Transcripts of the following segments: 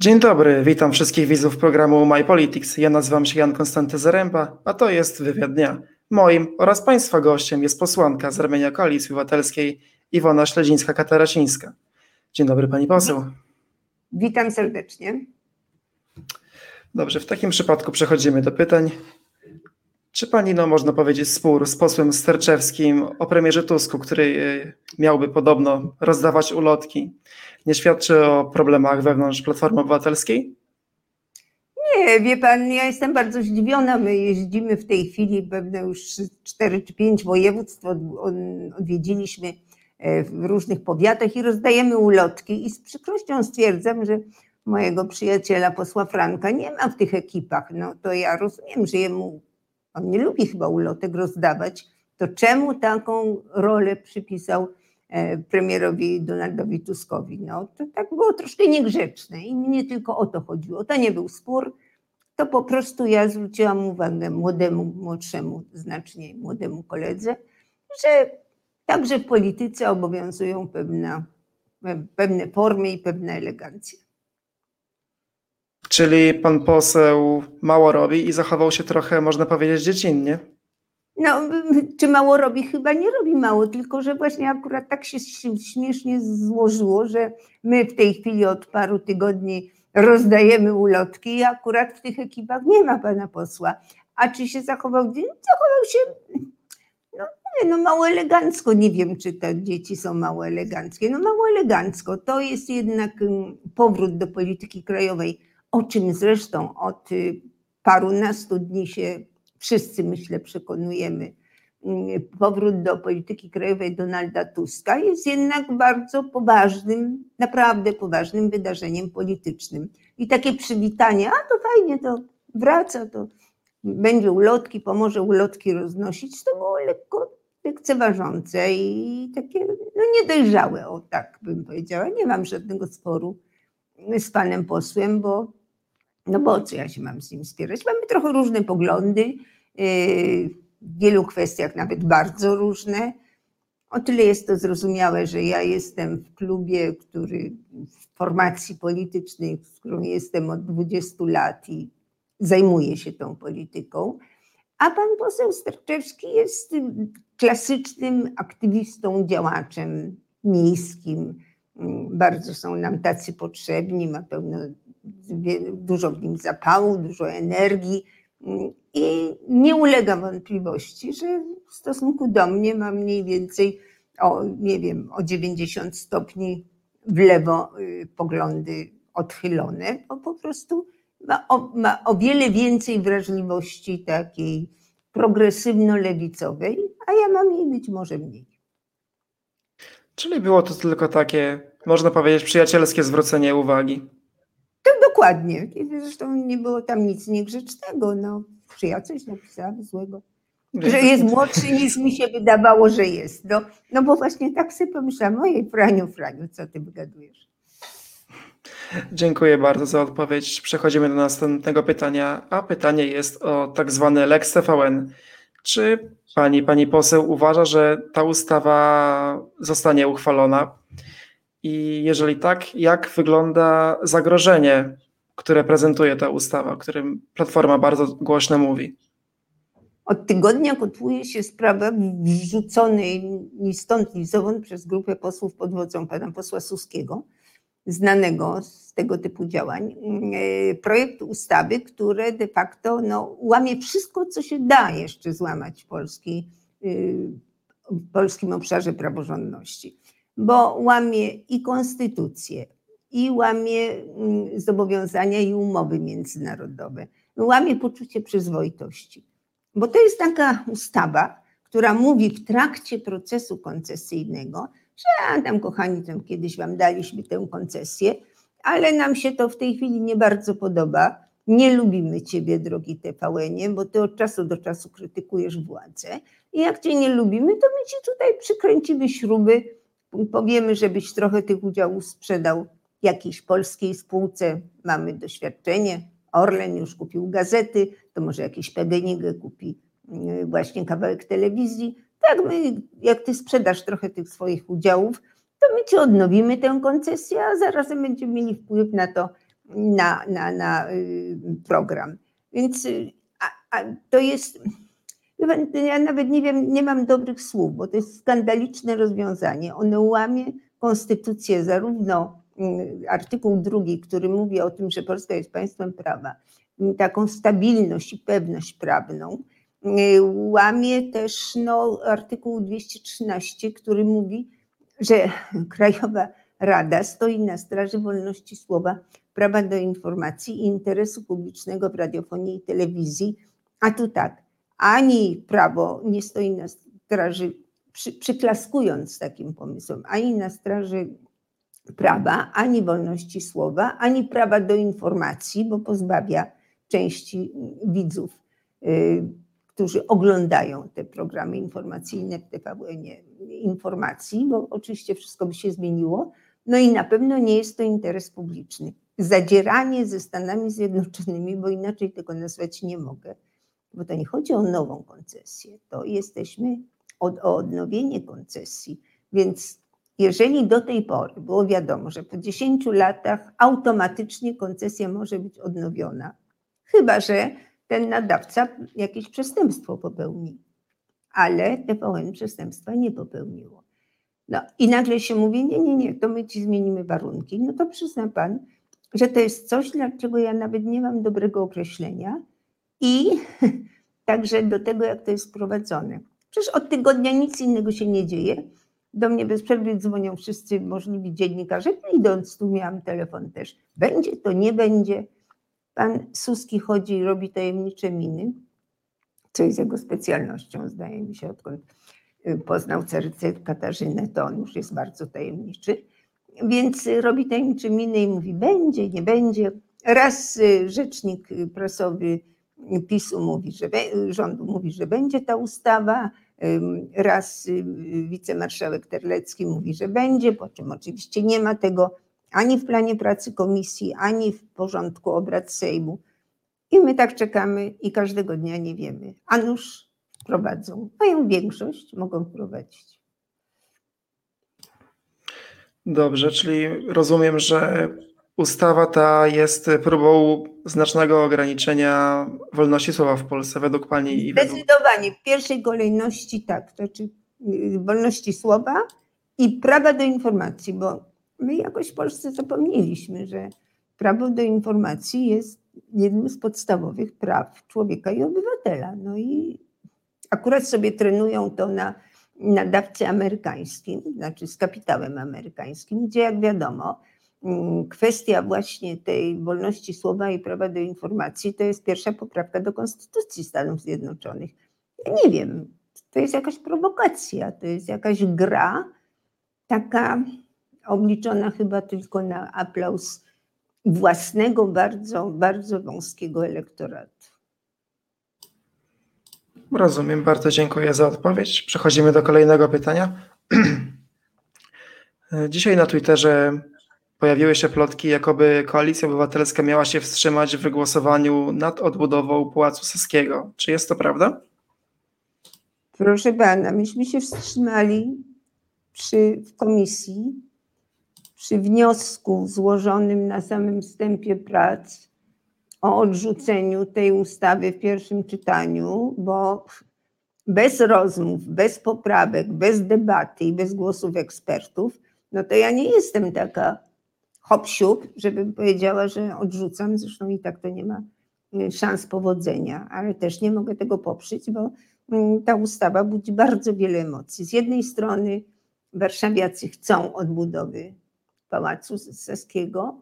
Dzień dobry, witam wszystkich widzów programu My Politics. Ja nazywam się Jan Konstanty Zaręba, a to jest wywiad dnia. Moim oraz Państwa gościem jest posłanka z ramienia Koalicji Obywatelskiej Iwona Śledzińska-Katarasińska. Dzień dobry Pani poseł. Witam serdecznie. Dobrze, w takim przypadku przechodzimy do pytań. Czy Pani, no można powiedzieć, spór z posłem Sterczewskim o premierze Tusku, który e, miałby podobno rozdawać ulotki, nie świadczy o problemach wewnątrz Platformy Obywatelskiej? Nie, wie pan, ja jestem bardzo zdziwiona. My jeździmy w tej chwili pewne już cztery czy pięć województw, odwiedziliśmy e, w różnych powiatach i rozdajemy ulotki i z przykrością stwierdzam, że mojego przyjaciela posła Franka nie ma w tych ekipach. No to ja rozumiem, że jemu, on nie lubi chyba ulotek rozdawać, to czemu taką rolę przypisał E, premierowi Donaldowi Tuskowi. No, to tak było troszkę niegrzeczne i nie tylko o to chodziło. To nie był spór, to po prostu ja zwróciłam uwagę młodemu, młodszemu, znacznie młodemu koledze, że także w polityce obowiązują pewne, pewne formy i pewna elegancja. Czyli pan poseł mało robi i zachował się trochę, można powiedzieć, dziecinnie. No, czy mało robi? Chyba nie robi mało, tylko że właśnie akurat tak się śmiesznie złożyło, że my w tej chwili od paru tygodni rozdajemy ulotki i akurat w tych ekipach nie ma pana posła. A czy się zachował? Zachował się no, no mało elegancko. Nie wiem, czy te dzieci są mało eleganckie. No mało elegancko. To jest jednak mm, powrót do polityki krajowej, o czym zresztą od y, parunastu dni się wszyscy myślę przekonujemy, mm, powrót do polityki krajowej Donalda Tuska jest jednak bardzo poważnym, naprawdę poważnym wydarzeniem politycznym. I takie przywitanie, a to fajnie, to wraca, to będzie ulotki, pomoże ulotki roznosić, to było lekko lekceważące i takie no niedojrzałe, o tak bym powiedziała. Nie mam żadnego sporu z panem posłem, bo no bo co ja się mam z nim spierać? Mamy trochę różne poglądy, yy, w wielu kwestiach nawet bardzo różne. O tyle jest to zrozumiałe, że ja jestem w klubie, który w formacji politycznej, z którą jestem od 20 lat i zajmuję się tą polityką, a pan poseł Sterczewski jest klasycznym aktywistą, działaczem miejskim. Bardzo są nam tacy potrzebni, ma pełno dużo w nim zapału, dużo energii i nie ulega wątpliwości, że w stosunku do mnie ma mniej więcej o, nie wiem, o 90 stopni w lewo y, poglądy odchylone, bo po prostu ma o, ma o wiele więcej wrażliwości takiej progresywno-lewicowej, a ja mam jej być może mniej. Czyli było to tylko takie, można powiedzieć, przyjacielskie zwrócenie uwagi. Dokładnie. Zresztą nie było tam nic niegrzecznego. No, czy ja coś napisałam złego? Że jest młodszy niż mi się wydawało, że jest. No, no bo właśnie tak sobie pomyślałam, ojej, Franiu, Franiu, co ty wygadujesz? Dziękuję bardzo za odpowiedź. Przechodzimy do następnego pytania, a pytanie jest o tak zwany Lex TVN. Czy pani, pani poseł uważa, że ta ustawa zostanie uchwalona? I jeżeli tak, jak wygląda zagrożenie które prezentuje ta ustawa, o którym Platforma bardzo głośno mówi. Od tygodnia kotłuje się sprawa wrzuconej ni stąd, ni zowąd przez grupę posłów pod wodzą pana posła Suskiego, znanego z tego typu działań, e, projekt ustawy, które de facto no, łamie wszystko, co się da jeszcze złamać w, Polski, e, w polskim obszarze praworządności, bo łamie i konstytucję, i łamie mm, zobowiązania i umowy międzynarodowe. Łamie poczucie przyzwoitości. Bo to jest taka ustawa, która mówi w trakcie procesu koncesyjnego, że a, tam kochani, tam kiedyś wam daliśmy tę koncesję, ale nam się to w tej chwili nie bardzo podoba. Nie lubimy ciebie, drogi TVN, bo ty od czasu do czasu krytykujesz władzę. I jak cię nie lubimy, to my ci tutaj przykręcimy śruby, powiemy, żebyś trochę tych udziałów sprzedał jakiejś polskiej spółce mamy doświadczenie. Orlen już kupił gazety, to może jakiś PGNiG kupi y, właśnie kawałek telewizji. Tak, my, jak ty sprzedasz trochę tych swoich udziałów, to my ci odnowimy tę koncesję, a zarazem będziemy mieli wpływ na to, na, na, na y, program. Więc y, a, a to jest, ja nawet nie wiem, nie mam dobrych słów, bo to jest skandaliczne rozwiązanie. Ono łamie konstytucję, zarówno y, artykuł drugi, który mówi o tym, że Polska jest państwem prawa, taką stabilność i pewność prawną, łamie też no, artykuł 213, który mówi, że Krajowa Rada stoi na straży wolności słowa, prawa do informacji i interesu publicznego w radiofonii i telewizji. A tu tak, ani prawo nie stoi na straży, przy, przyklaskując takim pomysłom, ani na straży prawa, ani wolności słowa, ani prawa do informacji, bo pozbawia części widzów, y, którzy oglądają te programy informacyjne w TVN informacji, bo oczywiście wszystko by się zmieniło. No i na pewno nie jest to interes publiczny. Zadzieranie ze Stanami Zjednoczonymi, bo inaczej tego nazwać nie mogę, bo to nie chodzi o nową koncesję, to jesteśmy o odnowienie koncesji. Więc jeżeli do tej pory było wiadomo, że po 10 latach automatycznie koncesja może być odnowiona, chyba że ten nadawca jakieś przestępstwo popełni. Ale TVN przestępstwa nie popełniło. No i nagle się mówi, nie, nie, nie, to my ci zmienimy warunki. No to przyzna pan, że to jest coś, dlaczego ja nawet nie mam dobrego określenia i także do tego, jak to jest prowadzone. Przecież od tygodnia nic innego się nie dzieje. Do mnie bez przerwy dzwonią wszyscy możliwi dziennikarze. Idąc tu miałam telefon też. Będzie to, nie będzie. Pan Suski chodzi i robi tajemnicze miny, co jest jego specjalnością, zdaje mi się, odkąd y, poznał Cerycę Katarzynę, to on już jest bardzo tajemniczy. Więc robi tajemnicze miny i mówi, będzie, nie będzie. Raz y, rzecznik prasowy PiSu mówi, że rządu mówi, że będzie ta ustawa, raz y, wicemarszałek Terlecki mówi, że będzie, po czym oczywiście nie ma tego ani w planie pracy komisji, ani w porządku obrad Sejmu. I my tak czekamy i każdego dnia nie wiemy. A nuż prowadzą. Mają większość, mogą prowadzić. Dobrze, czyli rozumiem, że ustawa ta jest próbą znacznego ograniczenia wolności słowa w Polsce według Pani i Zdecydowanie. W pierwszej kolejności tak, to znaczy y, wolności słowa i prawa do informacji, bo my jakoś w Polsce zapomnieliśmy, że prawo do informacji jest jednym z podstawowych praw człowieka i obywatela. No i akurat sobie trenują to na nadawcy amerykańskim, znaczy z kapitałem amerykańskim, gdzie jak wiadomo, mm, kwestia właśnie tej wolności słowa i prawa do informacji to jest pierwsza poprawka do Konstytucji Stanów Zjednoczonych. Ja nie wiem, to jest jakaś prowokacja, to jest jakaś gra taka obliczona chyba tylko na aplauz własnego, bardzo, bardzo wąskiego elektoratu. Rozumiem, bardzo dziękuję za odpowiedź. Przechodzimy do kolejnego pytania. Dzisiaj na Twitterze pojawiły się plotki, jakoby Koalicja Obywatelska miała się wstrzymać w wygłosowaniu nad odbudową Pałacu Saskiego. Czy jest to prawda? Proszę pana, myśmy się wstrzymali przy, w komisji przy wniosku złożonym na samym wstępie prac o odrzuceniu tej ustawy w pierwszym czytaniu, bo bez rozmów, bez poprawek, bez debaty i bez głosów ekspertów, no to ja nie jestem taka hop żebym powiedziała, że odrzucam, zresztą i tak to nie ma y, szans powodzenia, ale też nie mogę tego poprzeć, bo mm, ta ustawa budzi bardzo wiele emocji. Z jednej strony warszawiacy chcą odbudowy Pałacu Saskiego,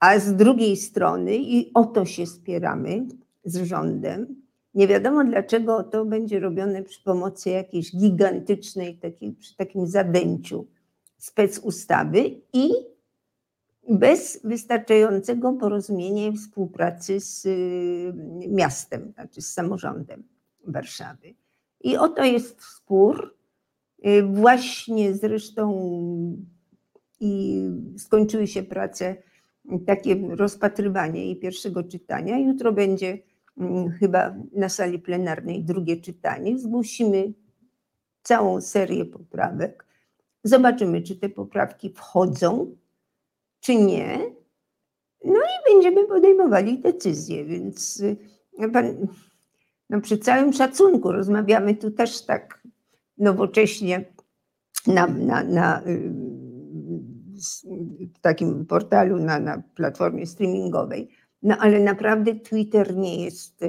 a z drugiej strony, i o to się spieramy z rządem, nie wiadomo dlaczego to będzie robione przy pomocy jakiejś gigantycznej, takiej, przy takim zadęciu specustawy i bez wystarczającego porozumienia i współpracy z y, miastem, znaczy z samorządem Warszawy. I oto jest spór. Y, właśnie zresztą i skończyły się prace, takie rozpatrywanie i pierwszego czytania. Jutro będzie chyba na sali plenarnej drugie czytanie. Zgłosimy całą serię poprawek. Zobaczymy, czy te poprawki wchodzą, czy nie. No i będziemy podejmowali decyzje, więc pan, no przy całym szacunku rozmawiamy tu też tak nowocześnie na, na, na w takim portalu, na, na platformie streamingowej. No ale naprawdę Twitter nie jest,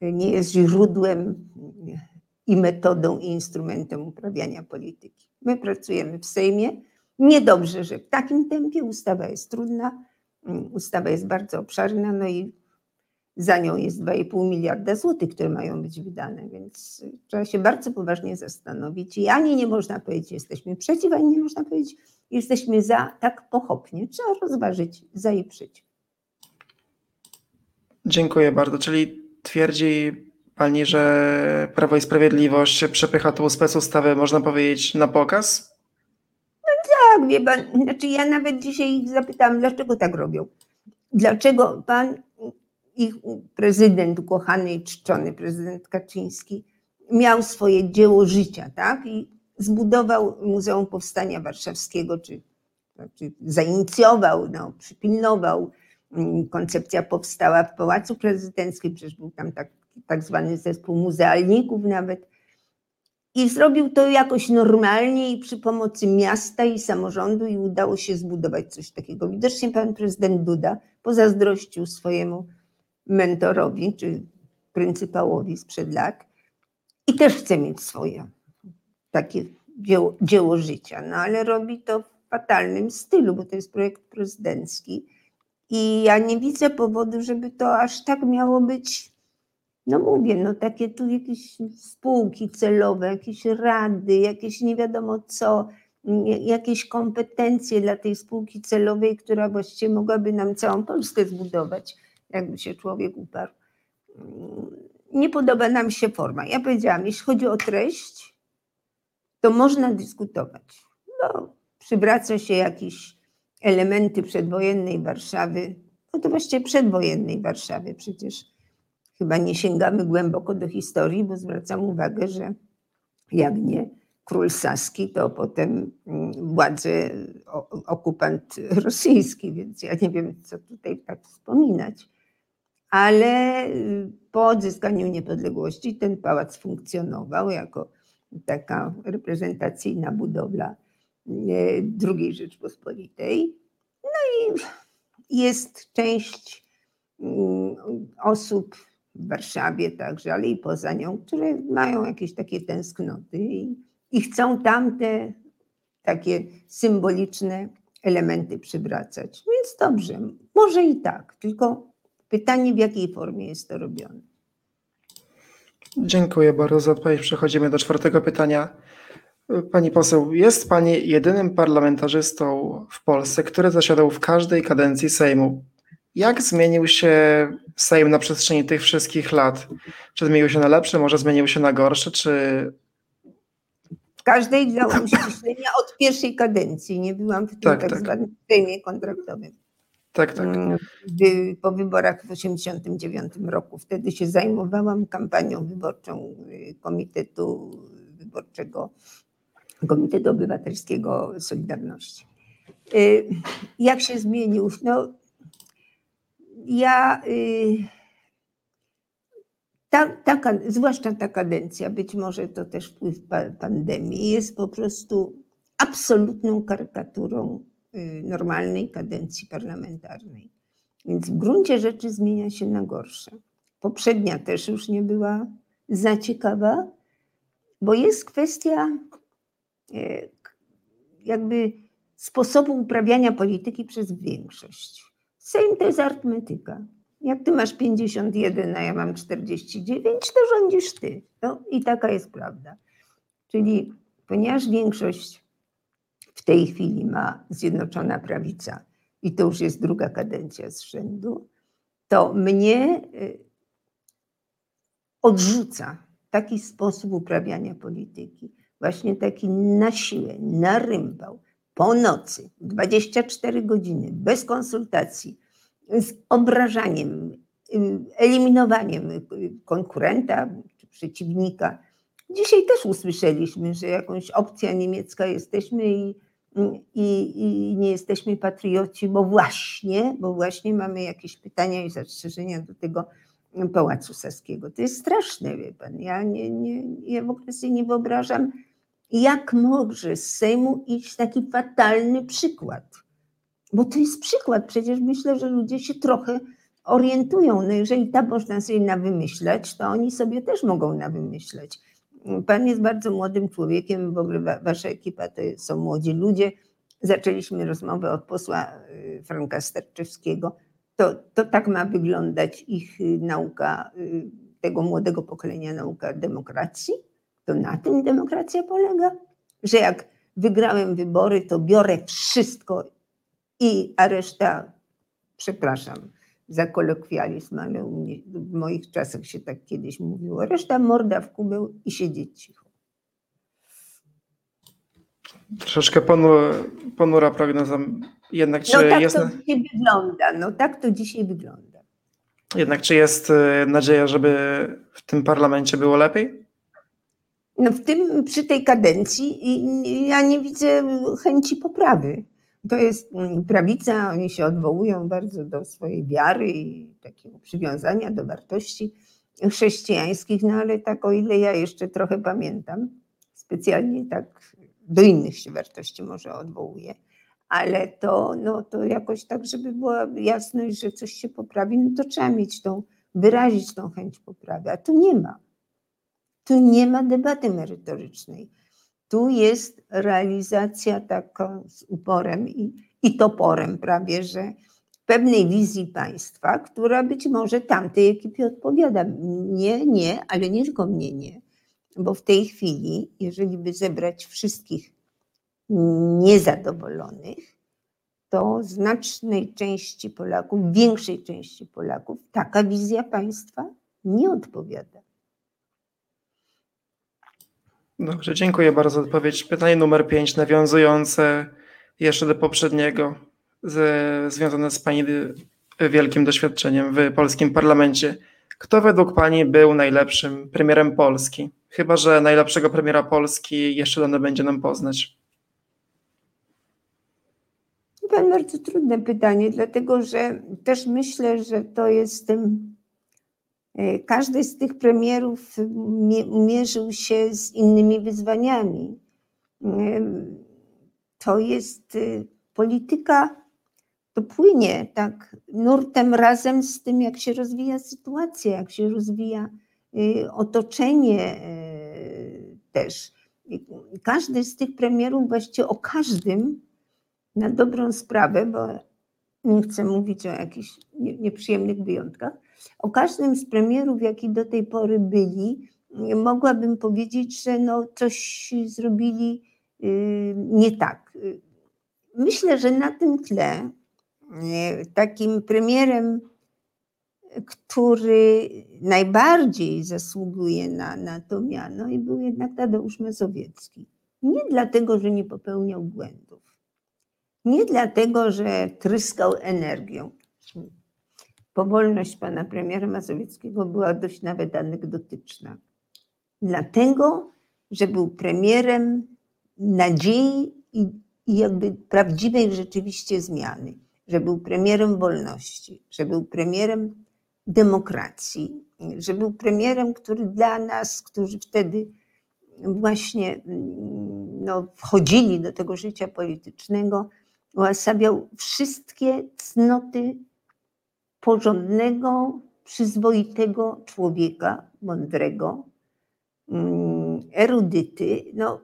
nie jest źródłem i metodą i instrumentem uprawiania polityki. My pracujemy w Sejmie. Niedobrze, że w takim tempie ustawa jest trudna, ustawa jest bardzo obszerna, no i za nią jest 2,5 miliarda złotych, które mają być wydane, więc trzeba się bardzo poważnie zastanowić. I ani nie można powiedzieć, jesteśmy przeciw, ani nie można powiedzieć, jesteśmy za tak pochopnie. Trzeba rozważyć za i przeciw. Dziękuję bardzo. Czyli twierdzi Pani, że Prawo i Sprawiedliwość przepycha tą specustawę, można powiedzieć, na pokaz? No tak, wie pan, znaczy ja nawet dzisiaj ich zapytałam, dlaczego tak robią. Dlaczego pan, ich prezydent, ukochany i czczony prezydent Kaczyński, miał swoje dzieło życia, tak? I zbudował Muzeum Powstania Warszawskiego, czy, czy zainicjował, no, przypilnował. Mm, koncepcja powstała w Pałacu Prezydenckim, przecież był tam tak tak zwany zespół muzealników nawet. I zrobił to jakoś normalnie i przy pomocy miasta i samorządu i udało się zbudować coś takiego. Widocznie pan prezydent Duda pozazdrościł swojemu mentorowi czy pryncypałowi sprzed lat. I też chce mieć swoje takie dzieło, dzieło życia, no ale robi to w fatalnym stylu, bo to jest projekt prezydencki. I ja nie widzę powodu, żeby to aż tak miało być no mówię, no takie tu jakieś spółki celowe, jakieś rady, jakieś nie wiadomo co, jakieś kompetencje dla tej spółki celowej, która właściwie mogłaby nam całą Polskę zbudować, jakby się człowiek uparł. Nie podoba nam się forma. Ja powiedziałam, jeśli chodzi o treść, to można dyskutować. No, przywraca się jakieś elementy przedwojennej Warszawy, no to właściwie przedwojennej Warszawy przecież chyba nie sięgamy głęboko do historii, bo zwracam uwagę, że jak nie król Saski, to potem mm, władze okupant rosyjski, więc ja nie wiem, co tutaj tak wspominać. Ale y, po odzyskaniu niepodległości ten pałac funkcjonował jako taka reprezentacyjna budowla y, II Rzeczpospolitej. No i jest część mm, osób w Warszawie także, ale i poza nią, które mają jakieś takie tęsknoty i, i chcą tamte takie symboliczne elementy przywracać. Więc dobrze, może i tak, tylko pytanie, w jakiej formie jest to robione. Dziękuję bardzo za odpowiedź. Przechodzimy do czwartego pytania. Pani poseł, jest Pani jedynym parlamentarzystą w Polsce, który zasiadał w każdej kadencji Sejmu. Jak zmienił się Sejm na przestrzeni tych wszystkich lat? Czy zmienił się na lepsze, może zmienił się na gorsze, czy... W każdej działam ściślenia od pierwszej kadencji. Nie byłam w tym tak, tak, tak. zwanym Sejmie kontraktowym. Tak, tak. Mm, po wyborach w 1989 roku. Wtedy się zajmowałam kampanią wyborczą y, Komitetu Wyborczego, Komitetu Obywatelskiego Solidarności. Y, jak się zmienił? No, ja y, ta, ta, zwłaszcza ta kadencja, być może to też wpływ pandemii, jest po prostu absolutną karykaturą normalnej kadencji parlamentarnej. Więc w gruncie rzeczy zmienia się na gorsze. Poprzednia też już nie była za ciekawa, bo jest kwestia y, jakby sposobu uprawiania polityki przez większość. Sejm to jest arytmetyka. Jak ty masz 51, a ja mam 49, to rządzisz ty. No i taka jest prawda. Czyli ponieważ większość w tej chwili ma Zjednoczona Prawica i to już jest druga kadencja z rzędu, to mnie y, odrzuca taki sposób uprawiania polityki. Właśnie taki na siłę, na rympał, po nocy, 24 godziny, bez konsultacji, z obrażaniem, eliminowaniem konkurenta czy przeciwnika. Dzisiaj też usłyszeliśmy, że jakąś opcja niemiecka jesteśmy i i, i nie jesteśmy patrioci, bo właśnie, bo właśnie mamy jakieś pytania i zastrzeżenia do tego Pałacu Saskiego. To jest straszne, wie pan. Ja, nie, nie, ja w ogóle sobie nie wyobrażam, jak może z Sejmu iść taki fatalny przykład. Bo to jest przykład. Przecież myślę, że ludzie się trochę orientują. No jeżeli tam można sobie nawymyślać, to oni sobie też mogą nawymyślać. Pan jest bardzo młodym człowiekiem, w ogóle wasza ekipa to są młodzi ludzie. Zaczęliśmy rozmowę od posła y, Franka Sterczewskiego. To, to tak ma wyglądać ich y, nauka, y, tego młodego pokolenia nauka demokracji. To na tym demokracja polega, że jak wygrałem wybory, to biorę wszystko i a reszta, przepraszam, za kolokwializm, ale mnie, w moich czasach się tak kiedyś mówiło. Reszta morda w kubeł i siedzieć cicho. Troszeczkę ponura, ponura prognoza. Jednak czy no tak jest, to dzisiaj wygląda, no tak to dzisiaj wygląda. jednak czy jest e, nadzieja, żeby w tym parlamencie było lepiej? No w tym, przy tej kadencji ja nie widzę chęci poprawy to jest mm, prawica, oni się odwołują bardzo do swojej wiary i takiego przywiązania do wartości chrześcijańskich, no ale tak o ile ja jeszcze trochę pamiętam, specjalnie tak do innych się wartości może odwołuję, ale to, no, to jakoś tak, żeby była jasność, że coś się poprawi, no to trzeba mieć tą, wyrazić tą chęć poprawy, a tu nie ma. Tu nie ma debaty merytorycznej. Tu jest realizacja taka z uporem i, i toporem prawie, że pewnej wizji państwa, która być może tamtej ekipie odpowiada. Nie, nie, ale nie tylko mnie nie. Bo w tej chwili, jeżeli by zebrać wszystkich niezadowolonych, to znacznej części Polaków, większej części Polaków, taka wizja państwa nie odpowiada. Dobrze, dziękuję bardzo za odpowiedź. Pytanie numer 5, nawiązujące jeszcze do poprzedniego, z, związane z Pani wielkim doświadczeniem w polskim parlamencie. Kto według Pani był najlepszym premierem Polski? Chyba, że najlepszego premiera Polski jeszcze dane będzie nam poznać. Pan bardzo trudne pytanie, dlatego że też myślę, że to jest każdy z tych premierów mierzył się z innymi wyzwaniami. E, to jest e, polityka, to płynie tak nurtem razem z tym, jak się rozwija sytuacja, jak się rozwija otoczenie też. Każdy z tych premierów, właściwie o każdym, na dobrą sprawę, bo nie chcę mówić o jakichś nieprzyjemnych wyjątkach, o każdym z premierów, jaki do tej pory byli, mogłabym powiedzieć, że no coś zrobili y, nie tak. Myślę, że na tym tle y, takim premierem, który najbardziej zasługuje na, na to miano, i był jednak Tadeusz Mazowiecki. Nie dlatego, że nie popełniał błędów, nie dlatego, że tryskał energią, powolność pana premiera Mazowieckiego była dość nawet anegdotyczna. Dlatego, że był premierem nadziei i, i jakby prawdziwej rzeczywiście zmiany, że był premierem wolności, że był premierem demokracji, że był premierem, który dla nas, którzy wtedy właśnie no, wchodzili do tego życia politycznego, uosabiał wszystkie cnoty porządnego, przyzwoitego człowieka, mądrego, mm, erudyty. No,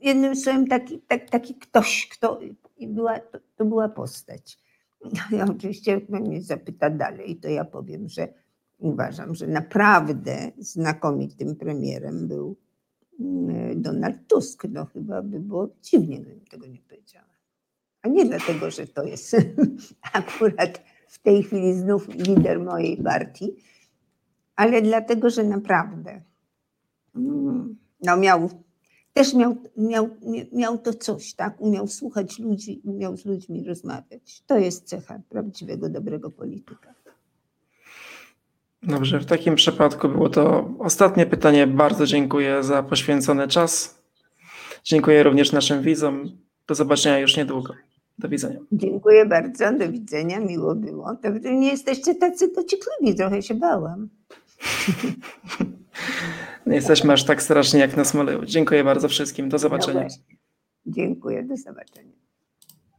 jednym słowem, taki, tak, taki ktoś, kto była, to, to była postać. Ja oczywiście, jak mnie zapyta dalej, to ja powiem, że uważam, że naprawdę znakomitym premierem był mm, Donald Tusk. No chyba by było dziwnie, gdybym tego nie powiedziała. A nie dlatego, że to jest akurat w tej chwili znów lider mojej partii, ale dlatego, że naprawdę mm, no miał, też miał, miał, miał to coś, tak? Umiał słuchać ludzi, umiał z ludźmi rozmawiać. To jest cecha prawdziwego, dobrego polityka. Dobrze, w takim przypadku było to ostatnie pytanie. Bardzo dziękuję za poświęcony czas. Dziękuję również naszym widzom. Do zobaczenia już niedługo. Do widzenia. Dziękuję bardzo, do widzenia, miło było. To nie jesteście tacy dociekliwi, trochę się bałam. Nie jesteśmy aż tak straszni jak na Smoleju. Dziękuję bardzo wszystkim. Do No zobaczenia. właśnie. Dziękuję, do zobaczenia.